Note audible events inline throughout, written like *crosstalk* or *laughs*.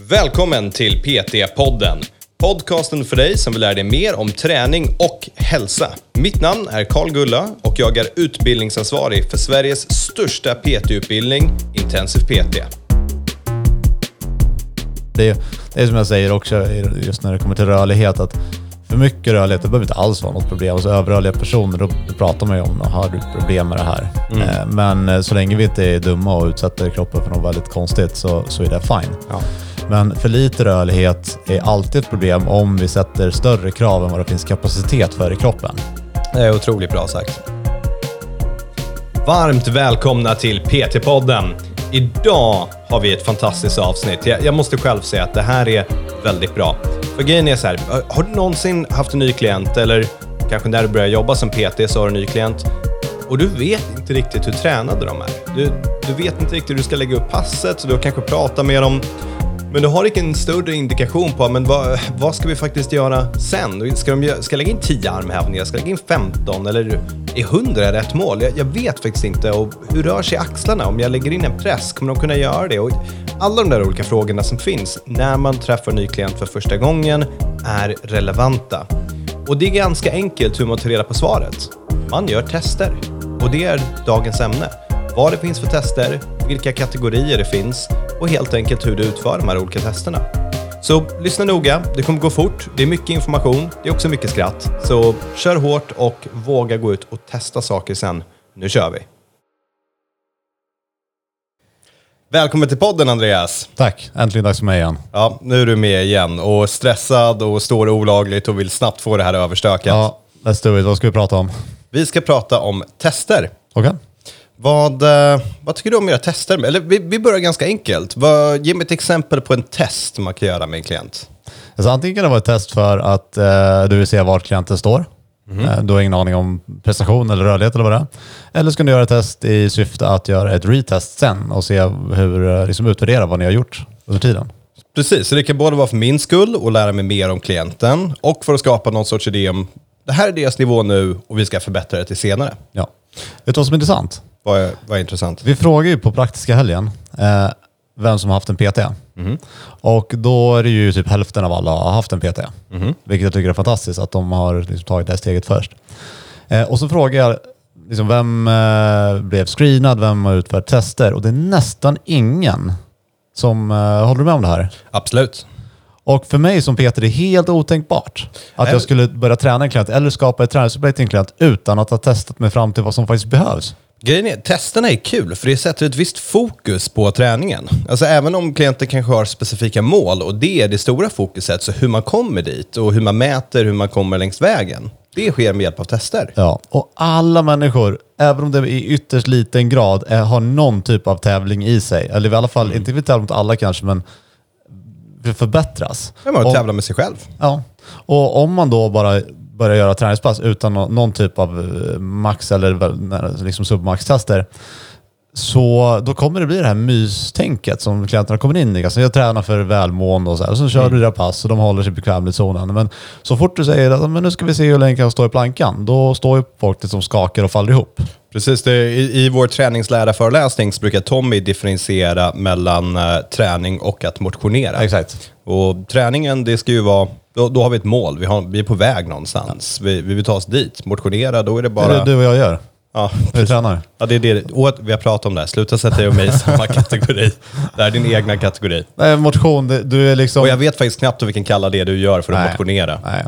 Välkommen till PT-podden. Podcasten för dig som vill lära dig mer om träning och hälsa. Mitt namn är Karl Gulla och jag är utbildningsansvarig för Sveriges största PT-utbildning, Intensiv PT. Det är, det är som jag säger också just när det kommer till rörlighet att för mycket rörlighet, det behöver inte alls vara något problem. Alltså överrörliga personer, då, pratar man ju om, har du problem med det här? Eh, Men eh, så länge vi inte är dumma och utsätter kroppen för något väldigt konstigt så, så är det fine. Ja. Men för lite rörlighet är alltid ett problem om vi sätter större krav än vad det finns kapacitet för i kroppen. Det är otroligt bra sagt. Varmt välkomna till PT-podden. Idag har vi ett fantastiskt avsnitt. Jag, jag måste själv säga att det här är väldigt bra. För grejen är så här, har du någonsin haft en ny klient eller kanske när du börjar jobba som PT så har du en ny klient och du vet inte riktigt hur tränade de är. Du, du vet inte riktigt hur du ska lägga upp passet, så du har kanske pratat med dem men du har ingen större indikation på men vad, vad ska vi faktiskt göra sen? Ska, de, ska jag lägga in 10 armhävningar? Ska jag lägga in 15? Eller är 100 rätt mål? Jag, jag vet faktiskt inte. Och hur rör sig axlarna? Om jag lägger in en press, kommer de kunna göra det? Och alla de där olika frågorna som finns när man träffar en ny klient för första gången är relevanta. Och det är ganska enkelt hur man tar reda på svaret. Man gör tester. Och det är dagens ämne. Vad det finns för tester, vilka kategorier det finns och helt enkelt hur du utför de här olika testerna. Så lyssna noga, det kommer gå fort, det är mycket information, det är också mycket skratt. Så kör hårt och våga gå ut och testa saker sen. Nu kör vi! Välkommen till podden Andreas! Tack, äntligen dags för mig igen. Ja, nu är du med igen och stressad och står olagligt och vill snabbt få det här överstökat. Ja, let's do it. Vad ska vi prata om? Vi ska prata om tester. Okej? Vad, eh, vad tycker du om att göra tester? med? Eller vi, vi börjar ganska enkelt. Vad, ge mig ett exempel på en test man kan göra med en klient. Alltså antingen kan det vara ett test för att eh, du vill se vart klienten står. Eh, du har ingen aning om prestation eller rörlighet eller vad det är. Eller så kan du göra ett test i syfte att göra ett retest sen och se hur, eh, liksom utvärdera vad ni har gjort under tiden. Precis, så det kan både vara för min skull och lära mig mer om klienten och för att skapa någon sorts idé om det här är deras nivå nu och vi ska förbättra det till senare. Ja. Vet du vad som är intressant? Vad är intressant? Vi frågar ju på praktiska helgen eh, vem som har haft en PT. Och då är det ju typ hälften av alla har haft en PT. Vilket jag tycker är fantastiskt att de har liksom tagit det här steget först. Eh, och så frågar jag liksom, vem eh, blev screenad, vem har utfört tester? Och det är nästan ingen som eh, håller med om det här. Absolut. Och för mig som Peter är det helt otänkbart att jag skulle börja träna en klient eller skapa ett träningsupplägg till en klient utan att ha testat mig fram till vad som faktiskt behövs. Grejen är, testerna är kul för det sätter ett visst fokus på träningen. Alltså även om klienten kanske har specifika mål och det är det stora fokuset, så hur man kommer dit och hur man mäter hur man kommer längs vägen. Det sker med hjälp av tester. Ja, och alla människor, även om det i ytterst liten grad är, har någon typ av tävling i sig, eller i alla fall, inte vi tävlar mot alla kanske, men för förbättras. Men man tävlar med sig själv. Ja, och om man då bara börjar göra träningspass utan nå- någon typ av eh, max eller liksom submax-tester, så då kommer det bli det här mystänket som klienterna kommer in i. Alltså jag tränar för välmående och så här. Och så kör du dina pass och de håller sig i bekvämlighetszonen. Men så fort du säger att men nu ska vi se hur länge jag kan stå i plankan, då står ju folk som skakar och faller ihop. Precis, det, i, i vår träningslärarföreläsning så brukar Tommy differentiera mellan eh, träning och att motionera. Exakt. Och träningen, det ska ju vara, då, då har vi ett mål, vi, har, vi är på väg någonstans. Vi, vi vill ta oss dit. Motionera, då är det Det bara... är det du och jag gör. ja, Vi tränar. ja, det är det. Och vi har pratat om det här, sluta sätta dig och mig i samma *laughs* kategori. Det här är din egna kategori. Nej, motion, det, du är liksom... Och jag vet faktiskt knappt vad vi kan kalla det du gör för att Nej. motionera. Nej.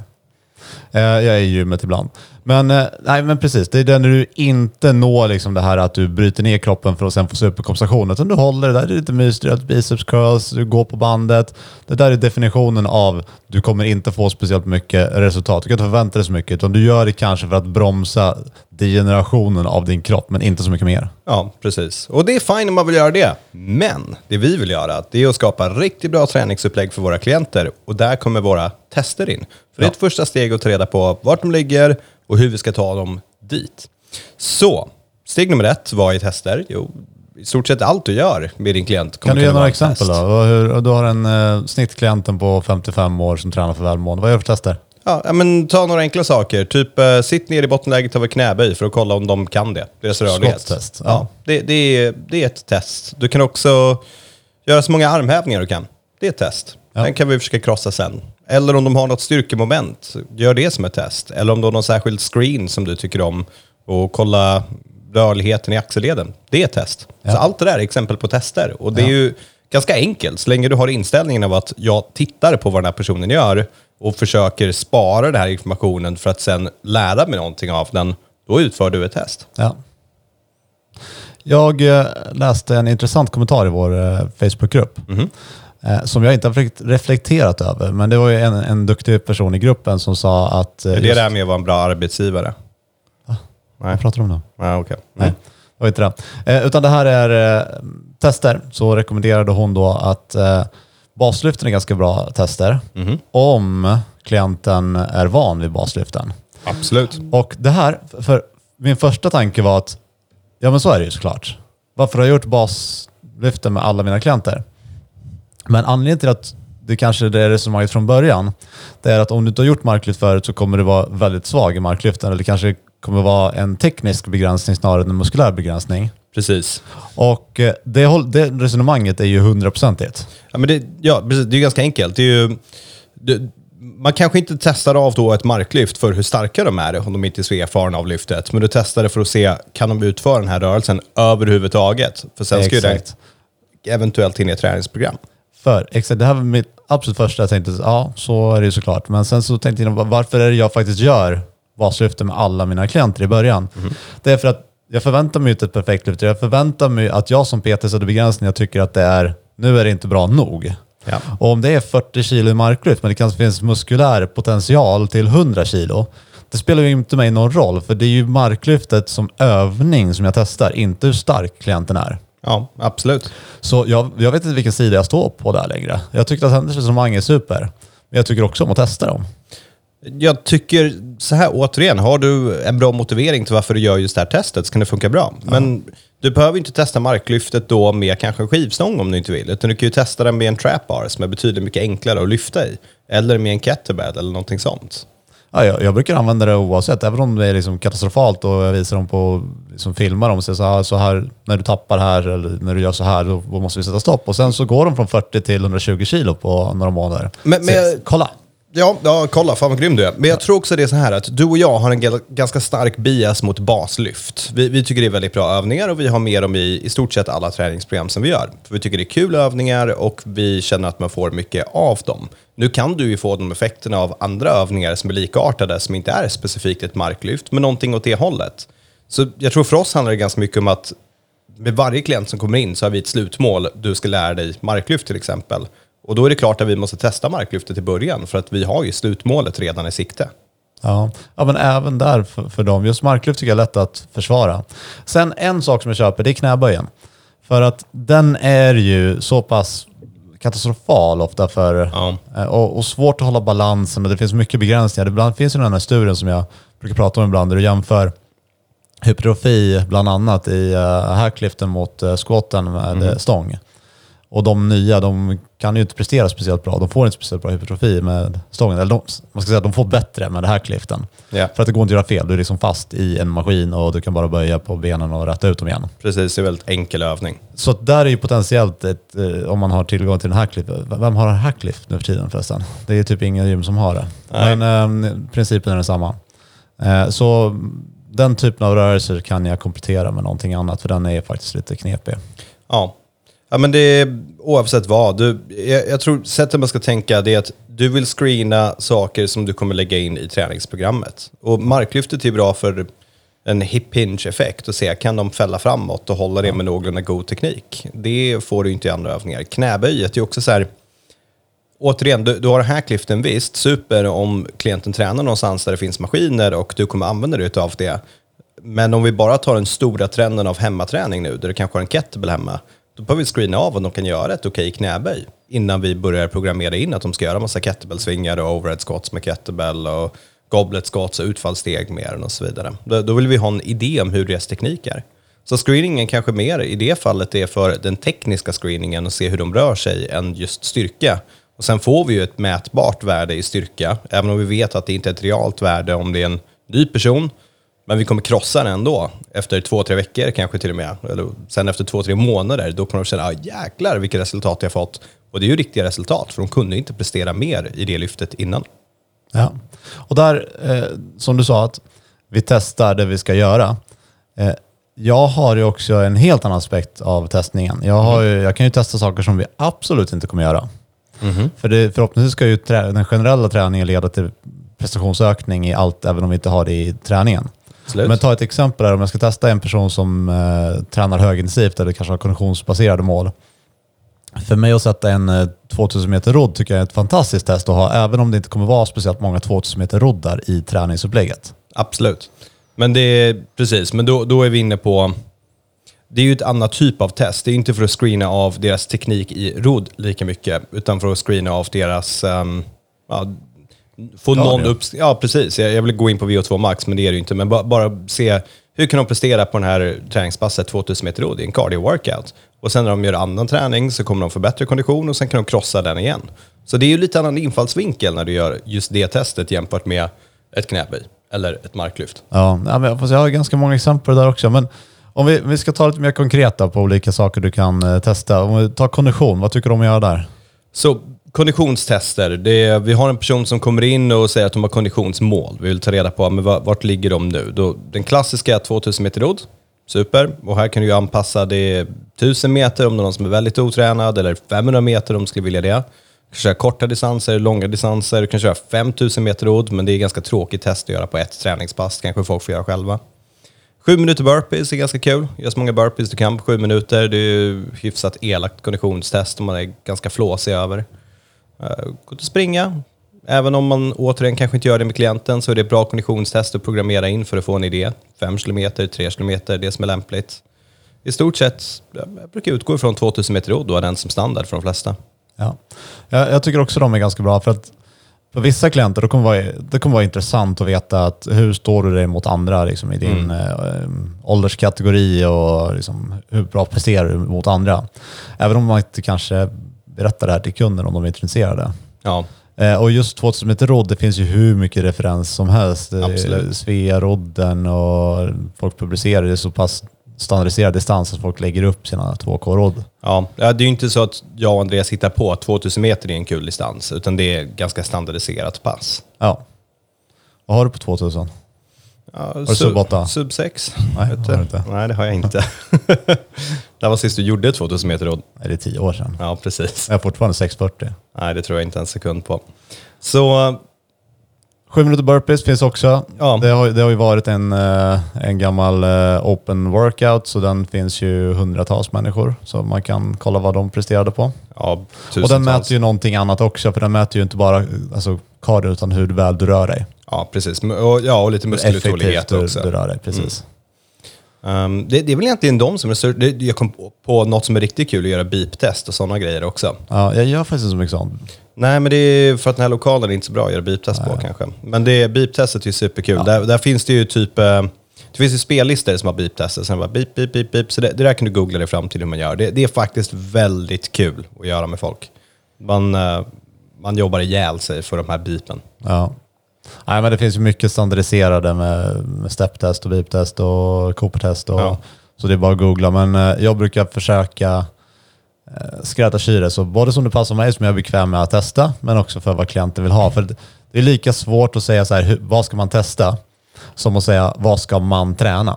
Eh, Jag är i gymmet ibland. Men, eh, nej, men precis, det är där du inte når liksom det här att du bryter ner kroppen för att sen få superkompensation. Utan du håller det där, det är lite mys, du gör biceps curls, du går på bandet. Det där är definitionen av du kommer inte få speciellt mycket resultat. Du kan inte förvänta dig så mycket, utan du gör det kanske för att bromsa degenerationen av din kropp, men inte så mycket mer. Ja, precis. Och det är fine om man vill göra det. Men det vi vill göra, det är att skapa riktigt bra träningsupplägg för våra klienter. Och där kommer våra tester in. För det är ett första steg att ta reda på vart de ligger och hur vi ska ta dem dit. Så, steg nummer ett, vad är tester? Jo, i stort sett allt du gör med din klient kommer Kan du ge några ett exempel test. då? Hur, du har en eh, snittklienten på 55 år som tränar för välmående. Vad gör du för tester? Ja, ja, men ta några enkla saker. Typ eh, sitt ner i bottenläget över knäböj för att kolla om de kan det. Deras rörlighet. Skottstest, Ja, ja. det, det, är, det är ett test. Du kan också göra så många armhävningar du kan. det är ett test. Den kan vi försöka krossa sen. Eller om de har något styrkemoment, gör det som ett test. Eller om du har någon särskild screen som du tycker om och kolla rörligheten i axelleden. Det är ett test. Så allt det där är exempel på tester. Och det är ju ganska enkelt. Så länge du har inställningen av att jag tittar på vad den här personen gör och försöker spara den här informationen för att sen lära mig någonting av den, då utför du ett test. Ja. Jag eh, läste en intressant kommentar i vår eh, Facebookgrupp. Eh, som jag inte har reflekt- reflekterat över. Men det var ju en, en duktig person i gruppen som sa att... eh, Är det just- det här med att vara en bra arbetsgivare? Nej. Vad pratar du om då? Ja, okej. Nej, det var inte det. Eh, utan det här är eh, tester. Så rekommenderade hon då att eh, baslyften är ganska bra tester. Om klienten är van vid baslyften. Absolut. Och det här, för min första tanke var att, ja men så är det ju såklart. Varför har jag gjort baslyften med alla mina klienter? Men anledningen till att det kanske är det resonemanget från början, det är att om du inte har gjort marklyft förut så kommer du vara väldigt svag i marklyften. Eller det kanske kommer vara en teknisk begränsning snarare än en muskulär begränsning. Precis. Och eh, det, det resonemanget är ju hundraprocentigt. Ja, men det, ja, precis. Det är ganska enkelt. Det är ju, det, man kanske inte testar av då ett marklyft för hur starka de är om de inte är så erfarna av lyftet. Men du testar det för att se, kan de utföra den här rörelsen överhuvudtaget? För sen ska ju det eventuellt in i ett träningsprogram. För exakt, det här var mitt absolut första. Jag tänkte, ja så är det ju såklart. Men sen så tänkte jag, varför är det jag faktiskt gör baslyften med alla mina klienter i början? Det är för att jag förväntar mig inte ett perfekt lyft. Jag förväntar mig att jag som PT sätter begränsningar tycker att det är, nu är det inte bra nog. Ja. Och om det är 40 kilo i marklyft, men det kanske finns muskulär potential till 100 kilo, det spelar ju inte mig någon roll, för det är ju marklyftet som övning som jag testar, inte hur stark klienten är. Ja, absolut. Så jag, jag vet inte vilken sida jag står på där längre. Jag tycker att hennes resonemang är super. Men jag tycker också om att testa dem. Jag tycker så här återigen, har du en bra motivering till varför du gör just det här testet så kan det funka bra. Men du behöver inte testa marklyftet då med kanske en skivstång om du inte vill. Utan du kan ju testa den med en trap bar som är betydligt mycket enklare att lyfta i. Eller med en kettlebell eller någonting sånt. Ja, jag, jag brukar använda det oavsett, även om det är liksom katastrofalt och jag visar dem på, liksom filmar dem och säger så här, så här, när du tappar här eller när du gör så här, då, måste vi sätta stopp. Och sen så går de från 40 till 120 kilo på några månader. Men- men så, jag- kolla! Ja, ja, kolla, fan vad grym du är. Men jag tror också det är så här att du och jag har en ganska stark bias mot baslyft. Vi, vi tycker det är väldigt bra övningar och vi har med dem i i stort sett alla träningsprogram som vi gör. För vi tycker det är kul övningar och vi känner att man får mycket av dem. Nu kan du ju få de effekterna av andra övningar som är likartade, som inte är specifikt ett marklyft, men någonting åt det hållet. Så jag tror för oss handlar det ganska mycket om att med varje klient som kommer in så har vi ett slutmål. Du ska lära dig marklyft till exempel. Och då är det klart att vi måste testa marklyftet i början för att vi har ju slutmålet redan i sikte. Ja, ja men även där för, för dem. Just marklyft tycker jag är lätt att försvara. Sen en sak som jag köper, det är knäböjen. För att den är ju så pass katastrofal ofta för, Ja. eh, och, och svårt att hålla balansen och det finns mycket begränsningar. Ibland finns det den här studien som jag brukar prata om ibland där du jämför hypertrofi bland annat i uh, hackliften mot uh, squatten med eh, stång. Och de nya, de kan ju inte prestera speciellt bra. De får inte speciellt bra hypertrofi med stången. Eller de, man ska säga att de får bättre med hackliften. Ja. För att det går inte att göra fel. Du är liksom fast i en maskin och du kan bara böja på benen och rätta ut dem igen. Precis, det är en väldigt enkel övning. Så där är ju potentiellt, ett, eh, om man har tillgång till en hacklift. Vem har en hacklift nu för tiden förresten? Det är typ ingen gym som har det. Nej. Men eh, principen är densamma. Eh, så den typen av rörelser kan jag komplettera med någonting annat, för den är faktiskt lite knepig. Ja. Ja, men det är oavsett vad. Du, jag, jag tror sättet man ska tänka det är att du vill screena saker som du kommer lägga in i träningsprogrammet. Och marklyftet är bra för en hip hinge effekt och se kan de fälla framåt och hålla det med någorlunda god teknik. Det får du inte i andra övningar. Knäböjet är också så här, återigen, du, du har hackliften visst, super om klienten tränar någonstans där det finns maskiner och du kommer använda dig av det. Men om vi bara tar den stora trenden av hemmaträning nu, där du kanske har en kettlebell hemma, då behöver vi screena av om de kan göra ett okej knäböj innan vi börjar programmera in att de ska göra massa kettlebellsvingar och overhead squats med kettlebell och goblet squats och utfallssteg med den och så vidare. Då, då vill vi ha en idé om hur deras teknik är. Så screeningen kanske mer i det fallet är för den tekniska screeningen och se hur de rör sig än just styrka. Och sen får vi ju ett mätbart värde i styrka, även om vi vet att det inte är ett realt värde om det är en ny person. Men vi kommer krossa den ändå efter två, tre veckor kanske till och med. Eller sen efter två, tre månader, då kommer de känna, ah, jäklar vilket resultat jag fått Och det är ju riktiga resultat, för de kunde inte prestera mer i det lyftet innan. Ja. Och där, eh, som du sa, att vi testar det vi ska göra. Eh, jag har ju också en helt annan aspekt av testningen. Jag, ju, jag kan ju testa saker som vi absolut inte kommer göra. För det, förhoppningsvis ska ju trä, den generella träningen leda till prestationsökning i allt, även om vi inte har det i träningen. Absolut. Men ta ett exempel här, om jag ska testa en person som eh, tränar högintensivt eller kanske har konditionsbaserade mål. För mig att sätta en eh, 2000 meter rodd tycker jag är ett fantastiskt test att ha, även om det inte kommer vara speciellt många 2000 meter roddar i träningsupplägget. Absolut. Men det är precis, men då, då är vi inne på... Det är ju ett annat typ av test. Det är inte för att screena av deras teknik i rodd lika mycket, utan för att screena av deras... ehm, ja, få Ja, någon det. upp... Ja, precis. Jag, jag vill gå in på VO2 max, men det är det ju inte. Men ba, bara se hur kan de prestera på den här träningspasset 2000 meter rodd. Det är en cardio-workout. Och sen när de gör annan träning så kommer de få bättre kondition och sen kan de krossa den igen. Så det är ju lite annan infallsvinkel när du gör just det testet jämfört med ett knäböj eller ett marklyft. Ja, jag har ganska många exempel där också. Men om vi, vi ska ta lite mer konkreta på olika saker du kan eh, testa. Om vi tar kondition, vad tycker du om att göra där? Så konditionstester. Det är, vi har en person som kommer in och säger att de har konditionsmål. Vi vill ta reda på men vart ligger de nu. Då, den klassiska är 2000 meter rodd. Super. Och här kan du ju anpassa det 1000 meter om det är någon som är väldigt otränad eller 500 meter om du skulle vilja det. Du kan köra korta distanser, långa distanser. Du kan köra 5000 meter rodd, men det är ganska tråkigt test att göra på ett träningspass. kanske folk får göra själva. Sju minuter burpees är ganska kul. Gör så många burpees du kan på sju minuter. Det är ju hyfsat elakt konditionstest om man är ganska flåsig över. Uh, gå ut och springa. Även om man återigen kanske inte gör det med klienten så är det ett bra konditionstest att programmera in för att få en idé. Fem kilometer, tre kilometer, det som är lämpligt. I stort sett, jag brukar utgå ifrån 2000 meter rodd och ha den som standard för de flesta. Ja. Jag, jag tycker också de är ganska bra för att för vissa klienter då kommer det vara, det kommer vara intressant att veta att hur står du dig mot andra liksom, i din eh, ålderskategori och liksom, hur bra presterar du mot andra. Även om man inte kanske berättar det här till kunden om de är intresserade. Ja, Eh, och just 2000 meter rodd, det finns ju hur mycket referens som helst. Är Absolut. Svea-rodden och folk publicerar det så pass standardiserad distans att folk lägger upp sina 2K-rodd. ja. ja, det är ju inte så att jag och Andreas hittar på att 2000 meter är en kul distans, utan det är ganska standardiserat pass. Ja. Vad har du på 2000? Ja, du sub åtta? Sub 6. Nej, Vet har inte. Nej, det har jag inte. *laughs* det var sist du gjorde 2000 meter rodd. Det är tio år sedan. Ja, precis. Jag är fortfarande 640. Nej, det tror jag inte en sekund på. Så, Sju minuter burpees finns också. Ja. Det, har, det har ju varit en, eh, en gammal eh, open workout, så den finns ju hundratals människor. Så man kan kolla vad de presterade på. ja, Och den mäter ju någonting annat också, för den mäter ju inte bara alltså, cardio, utan hur väl du rör dig. Ja, precis. Och, ja, och lite muskeluthållighet också. rör dig. Precis. Um, det, det är väl egentligen de som är. Det- Jag kom på- på något som är riktigt kul, att göra beep-test och sådana grejer också. Ja, jag gör faktiskt inte så mycket sånt. Nej, men det är för att den här lokalen är inte så bra att göra beep-test på kanske. Men det, beep-testet är superkul. Där, där finns det ju typ... eh, Det finns ju spellistor som har beep-tester. Sen bara beep, beep, beep, beep. Så det, det där kan du googla dig fram till hur man gör. Det, det är faktiskt väldigt kul att göra med folk. Man, eh, man jobbar ihjäl sig för de här beepen. Ja. Nej, men det finns ju mycket standardiserade med, med stepptest och beep-test och Cooper-test. Och, Ja. Så det är bara att googla. Men eh, jag brukar försöka eh, skräddarsy det, så både som det passar mig, som jag är bekväm med att testa, men också för vad klienten vill ha. För det- är lika svårt att säga så här, vad ska man testa, som att säga vad ska man träna?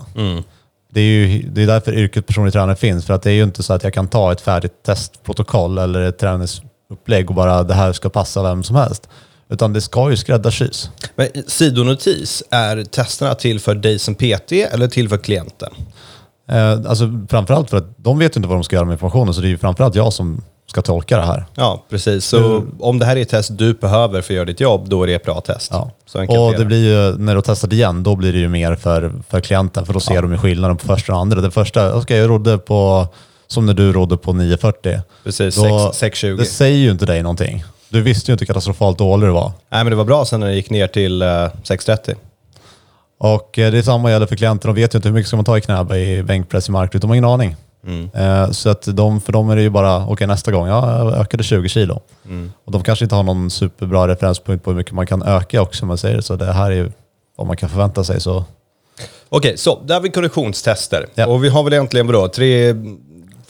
Det är ju det är därför yrket personlig tränare finns, för att det är ju inte så att jag kan ta ett färdigt testprotokoll eller ett träningsupplägg och bara det här ska passa vem som helst. Utan det ska ju skräddarsys. Men sidonotis, är testerna till för dig som PT eller till för klienten? Eh, alltså framförallt för att de vet inte vad de ska göra med informationen, så det är ju framförallt jag som ska tolka det här. Ja, precis. Så om det här är ett test du behöver för att göra ditt jobb, då är det ett bra test. Ja. Och det det. blir ju, när du har testat igen, då blir det ju mer för, för klienten, för då ser de ju skillnaden på första och andra. Det första, okej jag rodde på, som när du rodde på 940. Precis, Då- 6- 6,20. Det säger ju inte dig någonting. Du visste ju inte katastrofalt dålig du var. Nej, men det var bra sen när det gick ner till eh, 6,30. Och eh, det är samma gäller för klienter. De vet ju inte hur mycket ska man ta i knäböj, i bänkpress, i marklyft. De har ingen aning. Eh, Så att de, för dem är det ju bara, okej nästa gång, ja, jag ökade 20 kilo. Och de kanske inte har någon superbra referenspunkt på hur mycket man kan öka också, om man säger det. Så det här är ju vad man kan förvänta sig. Så Okej, så där har vi konditionstester. Ja. Och vi har väl egentligen vadå, tre,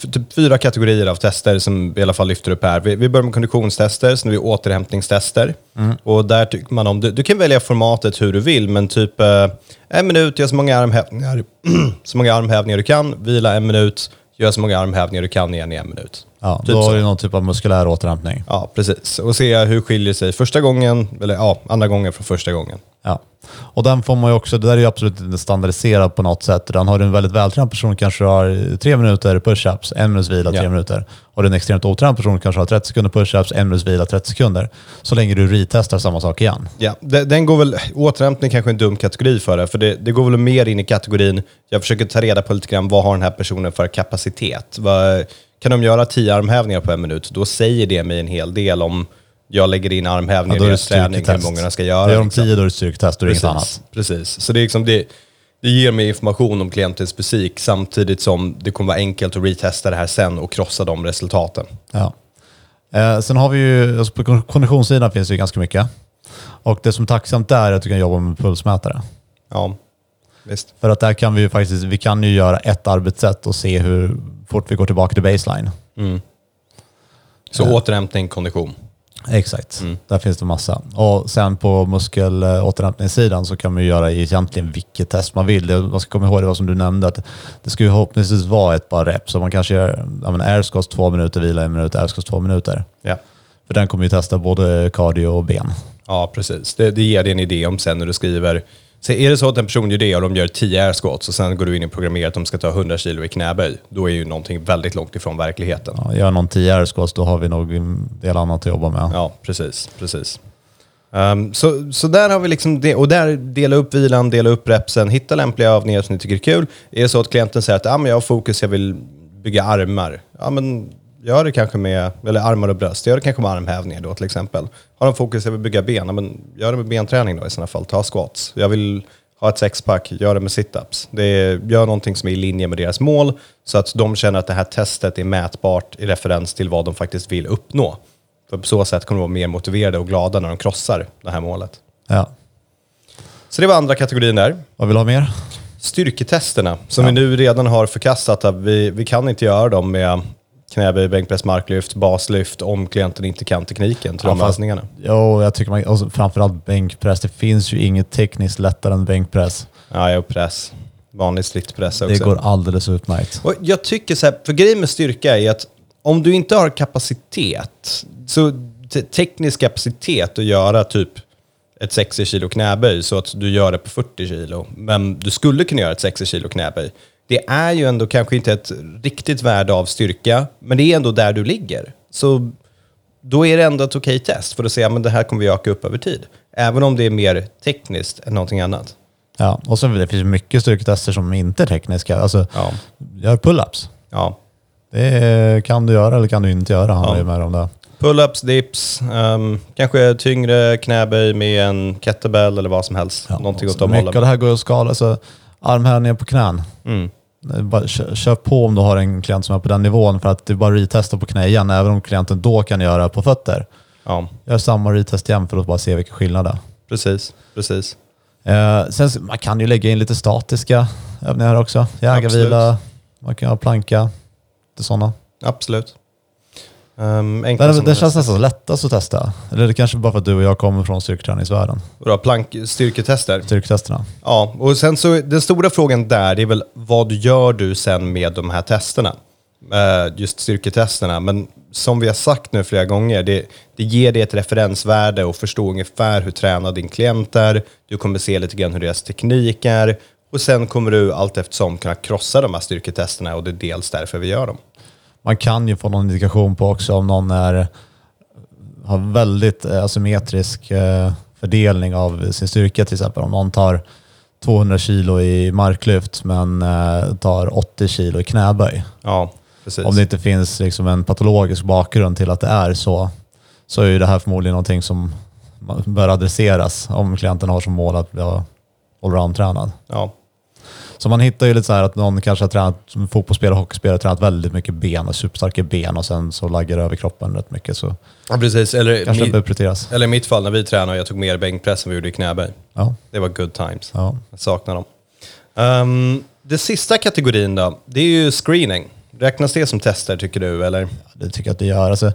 typ fyra kategorier av tester som vi i alla fall lyfter upp här. Vi, vi börjar med konditionstester, sen har vi återhämtningstester. Och där tycker man om, du, du kan välja formatet hur du vill, men typ eh, en minut, gör så många armhävningar, *clears throat* så många armhävningar du kan, vila en minut, gör så många armhävningar du kan igen i en minut. Ja, Typ då är det någon typ av muskulär återhämtning. Ja, precis. Och se hur skiljer sig första gången, eller ja, andra gången från första gången. Ja. Och den får man ju också, det där är ju absolut inte standardiserat på något sätt. Den har du en väldigt vältränad person kanske har tre minuter push-ups, en minuts vila, tre Ja. minuter. Har du en extremt otränad person kanske har 30 sekunder push-ups, en minuts vila, 30 sekunder. Så länge du retestar samma sak igen. Ja, de- den går väl, återhämtning kanske är en dum kategori för det, för det, det går väl mer in i kategorin, jag försöker ta reda på lite grann, vad har den här personen för kapacitet? Vad, kan de göra tio armhävningar på en minut? Då säger det mig en hel del om jag lägger in armhävningar då i deras träning, hur många de ska göra. Det är de liksom. 10 då är det styrketest, då är det inget annat. Precis. Så det, är liksom det, det ger mig information om klientens fysik samtidigt som det kommer vara enkelt att retesta det här sen och krossa de resultaten. Ja. Eh, sen har vi ju, alltså på kon- konditionssidan finns det ju ganska mycket. Och det som är tacksamt där är att du kan jobba med pulsmätare. Ja, visst. För att där kan vi ju faktiskt, vi kan ju göra ett arbetssätt och se hur fort vi går tillbaka till baseline. Så återhämtning, kondition. Exakt, där finns det massa. Och sen på muskelåterhämtningssidan så kan man ju göra egentligen vilket test man vill. Man ska komma ihåg det vad som du nämnde, att det ska ju förhoppningsvis vara ett par reps. Så man kanske gör ja, men air squats två minuter, vila en minut, air squats två minuter. Ja. För den kommer ju testa både cardio och ben. Ja, precis. Det, det ger dig en idé om sen när du skriver. Så är det så att en person gör det och de gör 10 air squats och sen går du in i programmerat att de ska ta 100 kilo i knäböj, då är ju någonting väldigt långt ifrån verkligheten. Ja, gör någon 10 air squats, då har vi nog en del annat att jobba med. Ja, precis. precis. Ehm, så, så där har vi liksom det, och där dela upp vilan, dela upp repsen, hitta lämpliga övningar som ni tycker är kul. Är det så att klienten säger att ah, men jag har fokus, jag vill bygga armar. Ja, men gör det kanske med, eller armar och bröst, gör det kanske med armhävningar då till exempel. Har de fokus, jag vill bygga ben, ja, men gör det med benträning då i sådana fall. Ta squats. Jag vill ha ett sexpack, gör det med situps. Det är, gör någonting som är i linje med deras mål så att de känner att det här testet är mätbart i referens till vad de faktiskt vill uppnå. För på så sätt kommer de vara mer motiverade och glada när de krossar det här målet. Ja. Så det var andra kategorin där. Vad vill du ha mer? Styrketesterna, som vi nu redan har förkastat. Att vi, vi kan inte göra dem med knäböj, bänkpress, marklyft, baslyft om klienten inte kan tekniken till de fast- övningarna. Jo, jag tycker man, och framförallt bänkpress. Det finns ju inget tekniskt lättare än bänkpress. Ja, jag press. Vanlig striktpress också. Det går alldeles utmärkt. Och jag tycker så här, för grejen med styrka är att om du inte har kapacitet, så te- teknisk kapacitet att göra typ ett 60 kilo knäböj så att du gör det på 40 kilo, men du skulle kunna göra ett 60 kilo knäböj. Det är ju ändå kanske inte ett riktigt värde av styrka, men det är ändå där du ligger. Så då är det ändå ett okej test för att se att det här kommer vi öka upp över tid. Även om det är mer tekniskt än någonting annat. Ja, och sen det finns mycket styrketester som inte är tekniska. Alltså, Ja. gör pull-ups. Ja. Det kan du göra eller kan du inte göra, handlar ju mer om det. Pull-ups, dips, ehm, kanske tyngre knäböj med en kettlebell eller vad som helst. Ja, Någonting åt så de Mycket av hållen. det här går att skala. Alltså, armhävningar på knän. Mm. Det är Bara, kö- kör på om du har en klient som är på den nivån för att du bara retesta på knä igen, även om klienten då kan göra på fötter. Ja, Gör samma retest igen för att bara se vilka skillnader. precis. precis. Eh, sen, man kan ju lägga in lite statiska övningar också. Jägarvila, man kan ha planka, lite sådana. Absolut. Um, den det känns nästan lättast att testa. Eller det kanske bara för att du och jag kommer från styrketräningsvärlden? Vadå, plank, styrketester? Styrketesterna. Ja, och sen så den stora frågan där det är väl vad gör du sen med de här testerna? Eh, just styrketesterna. Men som vi har sagt nu flera gånger, det, det ger dig ett referensvärde och förstå ungefär hur tränad din klient är. Du kommer se lite grann hur deras teknik är. Och sen kommer du allt eftersom kunna krossa de här styrketesterna och det är dels därför vi gör dem. Man kan ju få någon indikation på också om någon är, har väldigt eh, asymmetrisk eh, fördelning av sin styrka till exempel. Om någon tar 200 kilo i marklyft men eh, tar 80 kilo i knäböj. Ja, precis. Om det inte finns liksom en patologisk bakgrund till att det är så, så är ju det här förmodligen någonting som bör adresseras om klienten har som mål att bli allround-tränad. Ja, Så man hittar ju lite så här att någon kanske har tränat fotbollsspelare och hockeyspelare, tränat väldigt mycket ben och superstarka ben och sen så laggar det över kroppen rätt mycket. Så ja precis. Eller, kanske mi, prioriteras. eller i mitt fall när vi tränade och jag tog mer bänkpress än vi gjorde i knäböj. Ja, Det var good times. ja. Jag saknar dem. Um, det sista kategorin då, det är ju screening. Räknas det som tester tycker du? Eller? Det tycker jag att det gör. Alltså,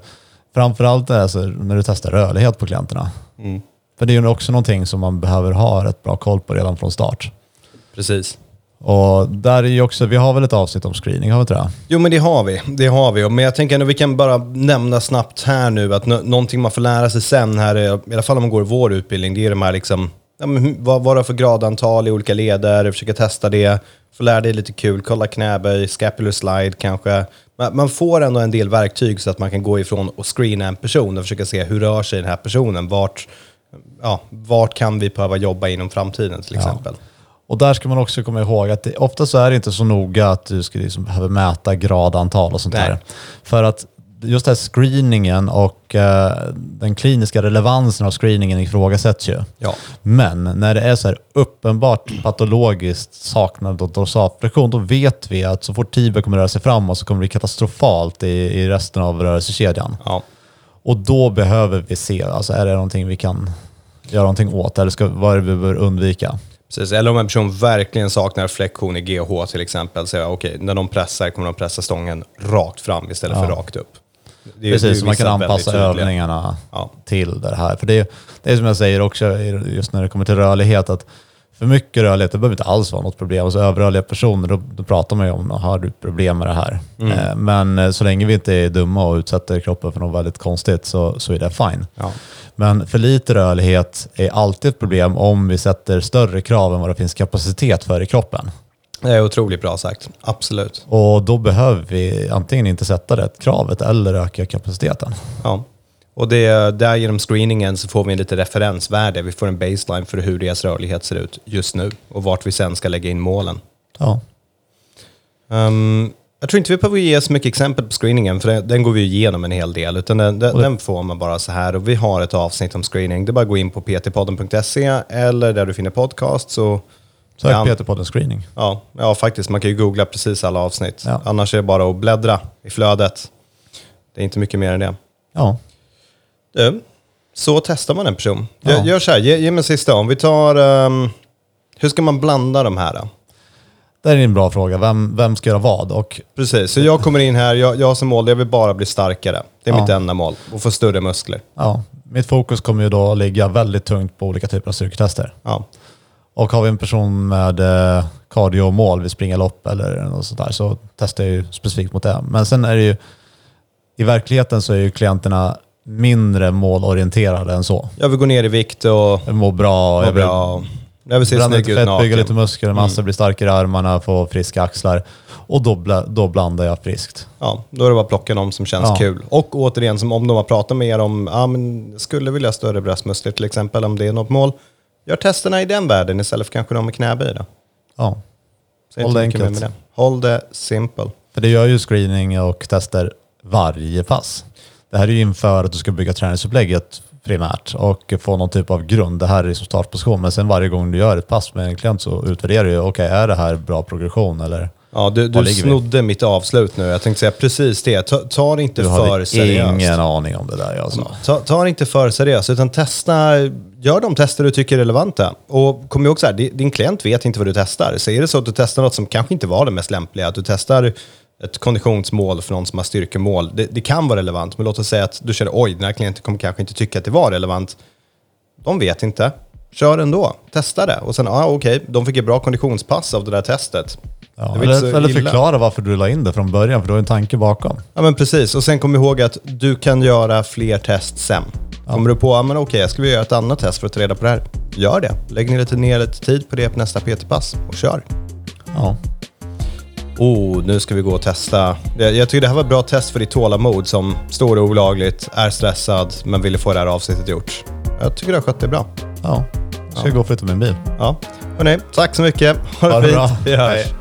framförallt alltså, när du testar rörlighet på klienterna. För det är ju också någonting som man behöver ha rätt bra koll på redan från start. Precis. Och där är ju också, vi har väl ett avsnitt om screening, har vi inte det? Jo, men det har vi. Det har vi. Men jag tänker att vi kan bara nämna snabbt här nu att nå- någonting man får lära sig sen här, är- i alla fall om man går vår utbildning, det är de här liksom, ja, men vad, vad är för gradantal i olika leder, försöka testa det, få lära dig lite kul, kolla knäböj, scapular slide kanske. Man, får ändå en del verktyg så att man kan gå ifrån och screena en person och försöka se hur rör sig den här personen, vart, ja, vart kan vi behöva jobba inom framtiden till exempel. Och där ska man också komma ihåg att det, ofta så är det inte så noga att du ska liksom behöva mäta gradantal och sånt Nej. där. För att just den här screeningen och eh, den kliniska relevansen av screeningen ifrågasätts ju. Ja. Men när det är så här uppenbart patologiskt saknad av dorsaflexion, då vet vi att så fort tibia kommer röra sig framåt så kommer det bli katastrofalt i, i resten av rörelsekedjan. Ja. Och då behöver vi se, alltså är det någonting vi kan göra någonting åt eller ska, vad är det vi bör undvika? Precis, eller om en person verkligen saknar flexion i GH till exempel, så är okej, när de pressar kommer de pressa stången rakt fram istället för rakt upp. Det är- Precis, så man kan anpassa övningarna Ja. till det här. För det är, det är som jag säger också, just när det kommer till rörlighet, att för mycket rörlighet, det behöver inte alls vara något problem. Alltså överrörliga personer, då, då pratar man ju om, har du problem med det här? Mm. Eh, Men eh, så länge vi inte är dumma och utsätter kroppen för något väldigt konstigt så, så är det fine. Ja. Men för lite rörlighet är alltid ett problem om vi sätter större krav än vad det finns kapacitet för i kroppen. Det är otroligt bra sagt, absolut. Och då behöver vi antingen inte sätta det kravet eller öka kapaciteten. Ja. Och det, där genom screeningen så får vi en lite referensvärde. Vi får en baseline för hur deras rörlighet ser ut just nu och vart vi sen ska lägga in målen. Ja, Ehm, jag tror inte vi behöver ge så mycket exempel på screeningen, för den, den går vi igenom en hel del. Utan den, den, den får man bara så här. Och vi har ett avsnitt om screening. Det är bara att gå in på ptpodden.se eller där du finner podcasts. Och, sök Ja. Peter på den screening. ja, ja, faktiskt. Man kan ju googla precis alla avsnitt. Ja. Annars är det bara att bläddra i flödet. Det är inte mycket mer än det. Ja, Du, så testar man en person. Ja. Gör, gör så här, ge, ge mig sista. Om vi tar... ehm, hur ska man blanda de här då? det är en bra fråga. Vem, vem ska göra vad? Och Precis, så jag kommer in här, jag, jag som mål, jag vill bara bli starkare. Det är Ja. mitt enda mål, och få större muskler. ja, mitt fokus kommer ju då ligga väldigt tungt på olika typer av styrketester. Ja, Och har vi en person med eh, cardiomål, vi springer lopp eller något sånt där, så testar jag ju specifikt mot det. Men sen är det ju, i verkligheten så är ju klienterna mindre målorienterade än så. jag vill gå ner i vikt och mår bra, må bra. Jag vill se bränna snygg lite ut fett, naken. bygga lite muskelmassa, bli starkare i armarna, få friska axlar. Och då, då blandar jag friskt. Ja, då är det bara att plocka de som känns Ja. kul. Och återigen, som om de har pratat med er om, ja men skulle vilja ha större bröstmuskler till exempel, om det är något mål. Gör testerna i den världen istället för kanske de med knäböj då. Ja. Säg Håll det enkelt. med det. Håll det simple. För det gör ju screening och tester varje pass. Det här är ju inför att du ska bygga träningsupplägget primärt och få någon typ av grund. Det här är som startposition. Men sen varje gång du gör ett pass med en klient så utvärderar du ju, okej är det här bra progression eller? Ja, du, du vi? snodde mitt avslut nu. Jag tänkte säga precis det. Ta, ta det inte Du för seriöst. ingen aning om det där jag sa. Ta, ta det inte för seriöst, utan testa, gör de tester du tycker är relevanta. Och kom ihåg så här, di- din klient vet inte vad du testar. Så är det så att du testar något som kanske inte var det mest lämpliga, att du testar ett konditionsmål för någon som har styrkemål, det, det kan vara relevant, men låt oss säga att du känner oj, den här klienten kommer kanske inte tycka att det var relevant. De vet inte. Kör ändå, testa det. Och sen, ah, okej, de fick ett bra konditionspass av det där testet. Ja, Det eller, eller förklara varför du la in det från början, för du har en tanke bakom. Ja men precis, och sen kom ihåg att du kan göra fler test sen. Kommer du på, ja men okej jag skulle vilja göra ett annat test för att ta reda på det här. Gör det. Lägg ner lite, ner lite tid på det på nästa PT-pass och kör. Ja. Oh, nu ska vi gå och testa. Jag, jag tycker det här var ett bra test för ditt tålamod som står olagligt, är stressad, men ville få det här avsnittet gjort. Jag tycker du har skött det bra. ja. Jag ska gå och flytta min bil. Ja, hörni, tack så mycket. Ha det, Ha det fint. bra. Vi hörs. Hej.